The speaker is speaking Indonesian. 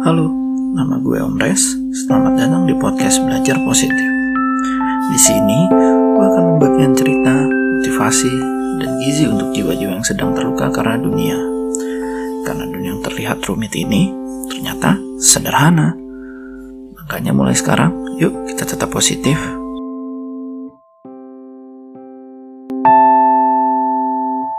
Halo, nama gue Om Res. Selamat datang di podcast Belajar Positif. Di sini, gue akan membagikan cerita, motivasi, dan gizi untuk jiwa-jiwa yang sedang terluka karena dunia. Karena dunia yang terlihat rumit ini ternyata sederhana. Makanya mulai sekarang, yuk kita tetap positif,